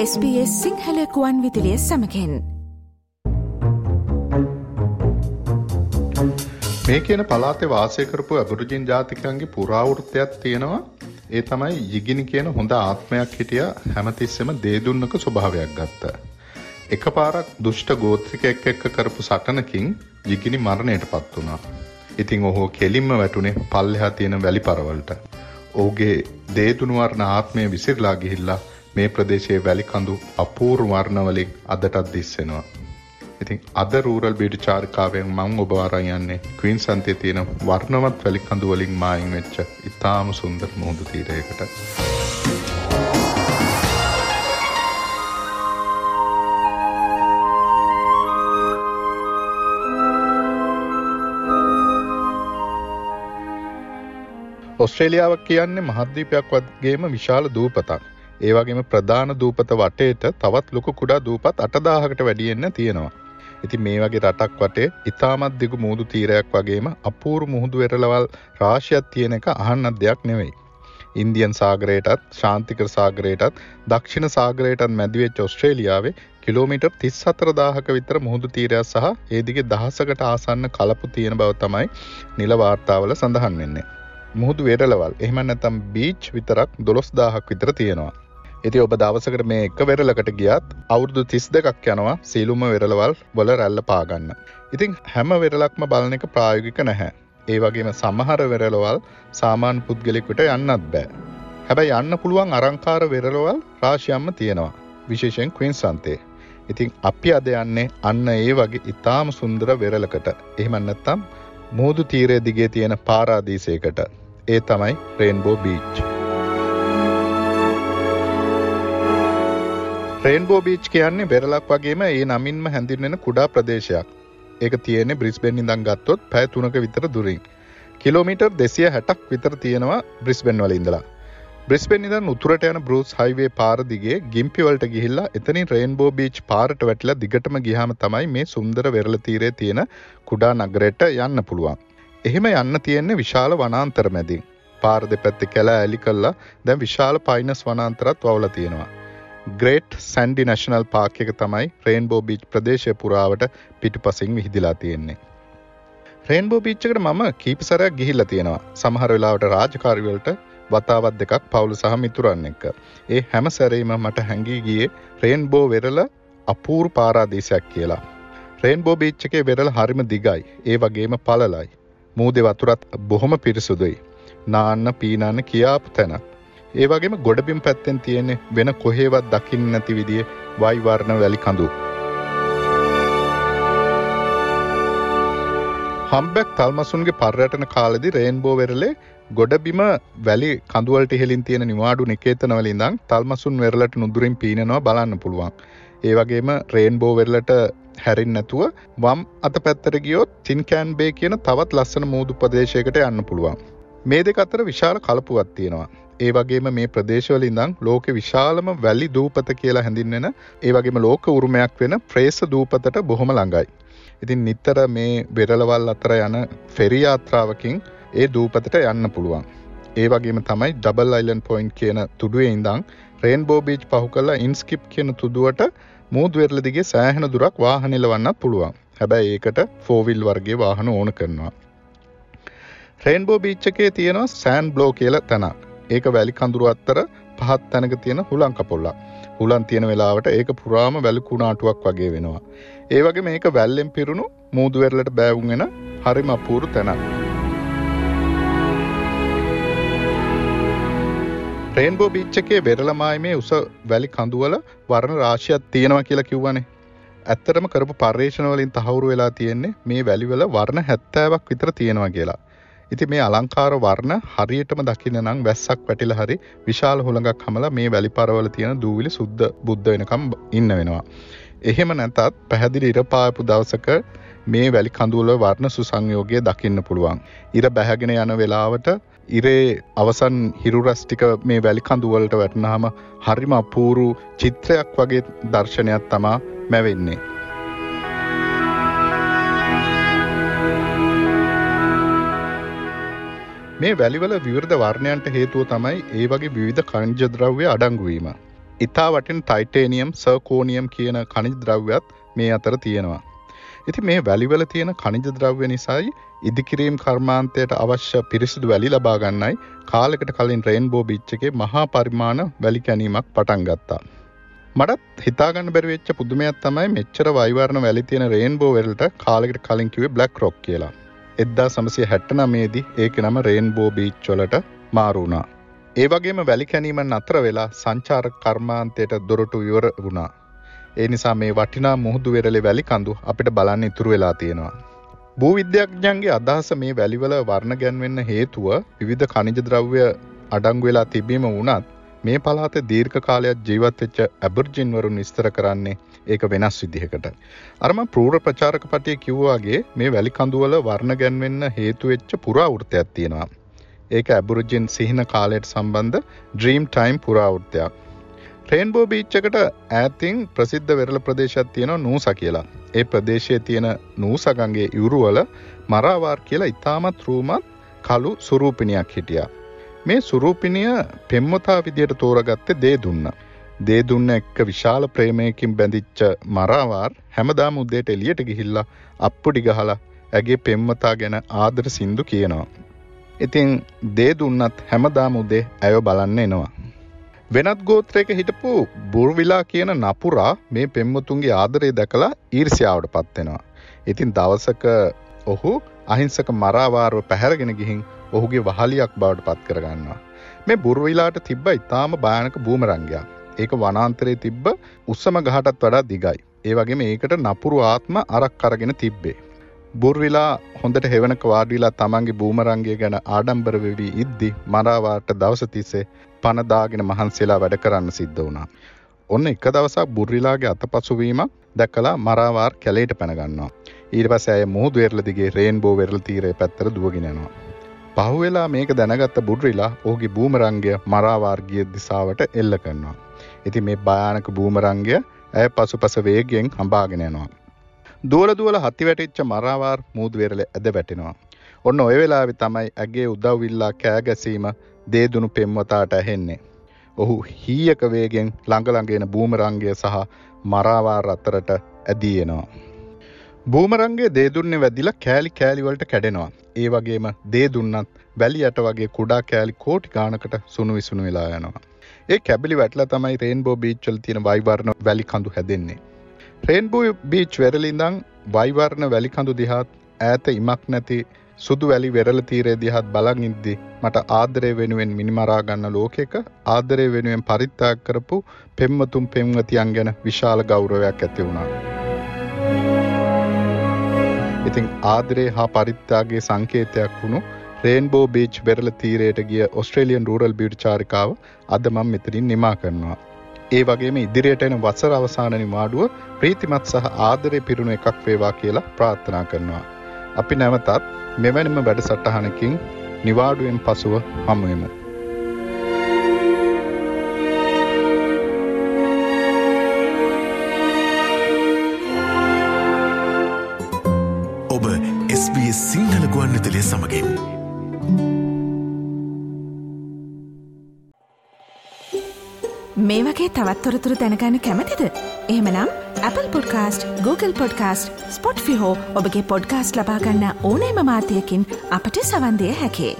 SBS සිංහලකුවන් විදිලිය සමකෙන් මේ කියන පලාතේ වාසය කරපු අබුරුජින් ජාතිකයන්ගේ පුරාවෘත්තයක් තියෙනවා ඒ තමයි යිගිනි කියන හොඳ ආත්මයක් හිටිය හැමතිස්සෙම දේදුන්නක ස්වභාවයක් ගත්ත. එක පාරක් දුෂ්ට ගෝත්‍රිකෙක් එක්ක කරපු සටනකින් යිගිනි මරණයට පත් වුණා. ඉතිං ඔහෝ කෙලින්ම වැටුනේ පල්ලෙහා තියෙන වැලි පරවලට. ඔහුගේ දේදුනුවර්ණ ආත්මය විසිරලා ගිහිල්ලා මේ ප්‍රදේශයේ වැලි කඳු අපූර් වර්ණවලින් අදටත් දිස්සෙනවා. ඉතින් අද රූරල් බීඩි චාරිකාවෙන් මං ඔබ අරන් යන්නේ ක්වීන් සන්තේ තියෙන වර්ණවත් වැලි කඳු වලින් මායින් වෙච්ච ඉතාම සුන්දර මුහුදු තීරයකට. ඔස්ට්‍රේලියාව කියන්නේ මහද්වීපයක් වගේම විශාල දූපතක්. ඒ වගේම ප්‍රධාන දූපත වටේට තවත් ලොකු කුඩා දූපත් අටදාහකට වැඩියෙන්න තියෙනවා. ඉතින් මේ වගේ රටක් වටේ ඉතාමත් දිගු මුහුදු තීරයක් වගේම අපූරු මුහුදු වෙරළවල් රාශියක් තියෙන එක අහන්නත් දෙයක් නෙවෙයි. ඉන්දියන් සාගරයටත් ශාන්තිකර සාගරයටත් දක්ෂිණ සාගරයටත් මැදිවෙච්ච ඔස්ට්‍රේලියාවේ කිලෝමීටර් තිස් හතරදාහක විතර මුහුදු තීරයක් සහ ඒදිගේ දහසකට ආසන්න කලපු තියෙන බව තමයි නිල වාර්තාවල සඳහන් වෙන්නේ. මුහුදු වෙරලවල් එහෙම නැතම් බීච් විතරක් දොළොස් දාහක් විතර තියෙනවා. ඉති ඔබ දවසකට මේ එක වෙරලකට ගියත් අවුරුදු තිස් දෙකක් යනවා සීලුම වෙරලවල් වල රැල්ල පාගන්න. ඉතිං හැම වෙරලක්ම බලන එක ප්‍රායෝගික නැහැ. ඒ වගේම සමහර වෙරලවල් සාමාන් පුද්ගලෙකුට යන්නත් බෑ. හැබැයි යන්න පුළුවන් අරංකාර වෙරලවල් රාශයම්ම තියෙනවා. විශේෂයෙන් කවින් සන්තේ. ඉතිං අපි අද යන්නේ අන්න ඒ වගේ ඉතාම සුන්දර වෙරලකට එහෙමන්නත්තම් මුහුදු තීරය දිගේ තියෙන පාරාදීසයකට ඒ තමයි රේන්බෝ බීච්. රේන්බෝ බීච් කියන්නේ වෙරලක් වගේම ඒ නමින්ම හැඳින්වෙන කුඩා ප්‍රදේශයක්. ඒක තියෙන්නේ බ්‍රිස්බෙන් ඉඳන් ගත්තොත් පැය තුනක විතර දුරින්. කිලෝමීටර් දෙසිය හැටක් විතර තියෙනවා බ්‍රිස්බෙන් වල ඉඳලා. බ්‍රිස්බෙන් ඉඳන් උතුරට යන බෘස් හයිවේ පාර දිගේ ගිම්පිවලට ගිහිල්ලා එතනින් රේන්බෝ බීච් පාරට වැටිලා දිගටම ගියාම තමයි මේ සුන්දර වෙරළ තීරයේ තියෙන කුඩා නගරයට යන්න පුළුවන්. එහෙම යන්න තියෙන්නේ විශාල වනාන්තර මැදින්. පාර දෙපැත්තේ කැල ඇලි කල්ලා දැන් විශාල පයිනස් වනාන්තරත් වවලා තියෙනවා. ග්‍රේට් සැන්ඩි නැශනල් පාක් එක තමයි රේන්බෝ බීච් ප්‍රදේශය පුරාවට පිටුපසින් විහිදිලා තියෙන්නේ. රේන්බෝ බීච්චකට මම කීපසරයක් ගිහිල්ල තියෙනවා සමහර වෙලාවට රාජකාරිවලට වතාවත් දෙකක් පවුලු සහ මිතුරන්න එක්ක. ඒ හැම සැරීම මට හැඟී ගියේ රේන්බෝ වෙරල අපූර් පාරාදීසයක් කියලා. රේන්බෝ බීච්චකේ වෙරල හරිම දිගයි ඒ වගේම පලලයි. මූදෙ වතුරත් බොහොම පිරිසුදුයි. නාන්න පීනන්න කියාපු තැනක්. ඒ වගේම ගොඩබිම් පැත්තෙන් තියෙන්නේ වෙන කොහේවත් දකිින් නැති විදිිය වයිවර්ණ වැලි කඳු. හම්බැක් තල්මසුන්ගේ පර්යටන කාලදි රේන්බෝ වෙරලේ ගොඩබිම වැලි කඳුවලට හෙලින් තියෙන නිවාඩු නිකේතනවලින්දං තල්මසුන් වෙරලට නුදුරින් පීනනවා බලන්න පුළුවන්. ඒ වගේම රේන්බෝ වෙරලට හැරින් නැතුව වම් අත පැත්තර ගියොත් තින්කෑන් බේ කියන තවත් ලස්සන මූදු ප්‍රදේශයකට යන්න පුළුවන්. මේ දෙක අතර විශාල කලපුවත් තියෙනවා. ඒ වගේම මේ ප්‍රදේශවලින්දං ලෝක විශාලම වැලි දූපත කියලා හැඳින්වෙන ඒ වගේම ලෝක උරුමයක් වෙන ප්‍රේස දූපතට බොහොම ළඟයි. ඉතින් නිත්තර මේ වෙරලවල් අතර යන ෆෙරියාත්‍රාවකින් ඒ දූපතට යන්න පුළුවන්. ඒ වගේම තමයි ඩබල් අයිලන් පොයින්් කියන තුඩුවේ ඉඳං රේන්බෝ බීච් පහු කල්ලා ඉන්ස්කිප් කියන තුදුවට මූදවෙරල දිගේ සෑහෙන දුරක් වාහනිල වන්නත් පුළුවන් හැබැයි ඒකට ෆෝවිල් වර්ගේ වාහන ඕන කරනවා. රේන්බෝ බීච්චකේ තියෙනවා සෑන් බ්ලෝ කියල තැනක් ඒක වැලි කඳුරු අත්තර පහත් තැනක තියෙන හුලං කපොල්ලා හුලන් තියෙන වෙලාවට ඒක පුරාම වැලකුණාටුවක් වගේ වෙනවා. ඒ වගේ මේක වැල්ලෙන් පිරුණු මූදුවෙරලට බෑවුන්ගෙන හරිම අපූරු තැනක්. රේන්බෝ බිච්චකේ වෙරළමායමේ උස වැලි කඳුවල වර්ණ රාශියක් තියෙනවා කියලා කිව්වනේ. ඇත්තටම කරපු පර්යේෂණවලින් තහවුරු වෙලා තියෙන්නේ මේ වැලිවල වර්ණ හැත්තෑවක් විතර තියෙනවා කියලා. ඉති මේ අලංකාර වර්ණ හරියටම දකින්න නම් වැස්සක් වැටිල හරි විශාල හොළඟක් හමලා මේ වැලි පරවල තියෙන දූවිලි සුද්ද බුද්ධ වෙනකම් ඉන්න වෙනවා. එහෙම නැතත් පැහැදිලි ඉරපායපු දවසක මේ වැලි කඳුවල වර්ණ සුසංයෝගය දකින්න පුළුවන්. ඉර බැහැගෙන යන වෙලාවට ඉරේ අවසන් හිරුරස් ටික මේ වැලි කඳුවලට වැටනහම හරිම අපූරු චිත්‍රයක් වගේ දර්ශනයක් තමා මැවෙන්නේ. මේ වැලිවල විවෘධ වර්ණයන්ට හේතුව තමයි ඒ වගේ විවිධ කංජ ද්‍රව්‍ය අඩංගුවීම. ඉතා වටින් ටයිටේනියම් සර්කෝනියම් කියන කනිජ ද්‍රව්‍යත් මේ අතර තියෙනවා. ඉති මේ වැලිවල තියෙන කනිජ ද්‍රව්‍ය නිසායි ඉදිකිරීම් කර්මාන්තයට අවශ්‍ය පිරිසිදු වැලි ලබාගන්නයි කාලෙකට කලින් රේන්බෝ බිච්චගේ මහා පරිමාණ වැලි කැනීමක් පටන් ගත්තා. මටත් හිතාගන්න බැරිවෙච්ච පුදුමයක් තමයි මෙච්චර වයිවරණ වැලි තියෙන රේන්බෝ වෙල්ට කාලෙකට කලින් කිවේ බ්ලක් රොක් කියලා. එද්දා සමසය හැට්ට නමේදී ඒක නම රේන්බෝ බීච්චොලට මාරුණා. ඒ වගේම වැලි කැනීමන් අතර වෙලා සංචාර කර්මාන්තයට දොරටු ඉවර වුණා. ඒ නිසා මේ වටිනා මුහුදු වෙරළේ වැලි කඳු අපිට බලන්න ඉතුරු වෙලා තියෙනවා. භූවිද්‍යාඥයන්ගේ අදහස මේ වැලිවල වර්ණ ගැන්වෙන්න හේතුව විවිධ කනිජ ද්‍රව්‍ය අඩංගු වෙලා තිබීම වුණත් මේ පළාතේ දීර්ඝ කාලයක් ජීවත් වෙච්ච ඇබර්ජින් වරුන් විස්තර කරන්නේ ඒක වෙනස් විදිහකට. අර මම ප්‍රූර ප්‍රචාරක පටියේ කිව්වාගේ මේ වැලි කඳුවල වර්ණ ගැන්වෙන්න හේතු වෙච්ච පුරාවෘත්තයක් තියෙනවා. ඒක ඇබුරුජින් සිහින කාලයට සම්බන්ධ ඩ්‍රීම් ටයිම් පුරාවෘත්තයක්. රේන්බෝ බීච්චකට ඈතින් ප්‍රසිද්ධ වෙරළ ප්‍රදේශයක් තියෙනවා නූසා කියලා. ඒ ප්‍රදේශයේ තියෙන නූසගන්ගේ ඉවුරුවල මරාවාර් කියලා ඉතාමත් රූමත් කළු සුරූපිනියක් හිටියා. මේ සුරූපිනිය පෙම්මතා විදියට තෝරගත්තේ දේ දුන්න. දේ දුන්න එක්ක විශාල ප්‍රේමයකින් බැඳිච්ච මරාවාර් හැමදාම උදේට එළියට ගිහිල්ලා අප්පුඩි ගහලා ඇගේ පෙම්මතා ගැන ආදර සින්දු කියනවා. ඉතින් දේ දුන්නත් හැමදාම උදේ ඇයව බලන්න එනවා. වෙනත් ගෝත්‍රයක හිටපු බුර්විලා කියන නපුරා මේ පෙම්මතුන්ගේ ආදරය දැකලා ඊර්ෂ්‍යාවට පත්වෙනවා. ඉතින් දවසක ඔහු අහිංසක මරාවාරව පැහැරගෙන ගිහින් ඔහුගේ වහලියක් බවට පත් කරගන්නවා. මේ බුර්විලාට තිබ්බ ඉතාම භයානක බූමරංගයක්. ඒක වනාන්තරයේ තිබ්බ උස්සම ගහටත් වඩා දිගයි. ඒ වගේම ඒකට නපුරු ආත්ම අරක් අරගෙන තිබ්බේ. බුර්විලා හොඳට හෙවනක වාඩිලා තමන්ගේ බූමරංගය ගැන ආඩම්බර වෙවී ඉද්දි මරාවාට දවස තිස්සේ පනදාගෙන මහන්සේලා වැඩ කරන්න සිද්ධ වුණා. ඔන්න එක දවසක් බුර්රිලාගේ අතපසුවීමක් දැකලා මරාවාර් කැලේට පැනගන්නවා. ඊට පස්සේ ඇය මුහුදු වෙරළ දිගේ රේන්බෝ වෙරළ තීරය පැත්තට දුවගෙන යනවා. පහුවෙලා මේක දැනගත්ත බුර්රිලා ඔහුගේ බූමරංගය මරාවාර්ගිය දිසාවට එල්ල කරනවා. ඉතින් මේ භයානක බූමරංගය ඇය පසුපස වේගයෙන් හඹාගෙන යනවා. දුවල දුවල හති වැටිච්ච මරාවාර් මූදු වෙරළ ඇද වැටෙනවා. ඔන්න ඔය වෙලාවෙ තමයි ඇගේ උදව්විල්ලා කෑගැසීම දේදුණු පෙම්වතාට ඇහෙන්නේ. ඔහු හීයක වේගෙන් ළඟළඟෙන බූමරංගය සහ මරාවාර් අතරට ඇදී එනවා. බූමරංගේ දේදුන්නේ වැදිලා කෑලි කෑලිවලට කැඩෙනවා. ඒ වගේම දේදුන්නත් වැලි යට වගේ කුඩා කෑලි කෝටි ගානකට සුණු විසුණු වෙලා යනවා. ඒ කැබිලි වැටලා තමයි රේන්බෝ බීච්වල තියෙන වයිවර්ණ වැලි කඳු හැදෙන්නේ. රේන්බෝ බීච් වෙරළින්දන් වයිවර්ණ වැලි කඳු දිහාත් ඈත ඉමක් නැති සුදු වැලි වෙරළ තීරය දිහත් බලන් ඉද්දි මට ආදරය වෙනුවෙන් මිනිමරා ගන්න ලෝකෙක ආදරය වෙනුවෙන් පරිත්‍යාග කරපු පෙම්වතුන් පෙම්වතියන් ගැන විශාල ගෞරවයක් ඇති වුණා. ඉතින් ආදරේ හා පරිත්‍යාගයේ සංකේතයක් වුණු රේන්බෝ බීච් වෙරළ තීරයට ගිය ඔස්ට්‍රේලියන් රූරල් බියුටි චාරිකාව අද මම මෙතනින් නිමා කරනවා. ඒ වගේම ඉදිරියට එන වසර අවසාන නිවාඩුව ප්‍රීතිමත් සහ ආදරේ පිරුණු එකක් වේවා කියලා ප්‍රාර්ථනා කරනවා. අපි නැවතත් මෙවැනිම වැඩසටහනකින් නිවාඩුවෙන් පසුව හමුවෙමු. SBS සිංහල ගුවන්විතලය සමගින් මේ වගේ තවත්තොරතුරු දැනගන්න කැමතිද. එහෙමනම් Apple podcast Google podcast Spotify ඔබගේ පොඩ්කාස්ට ලබාගන්න ඕනෑම මාධ්‍යයකින් අපට සවන්දය හැකේ.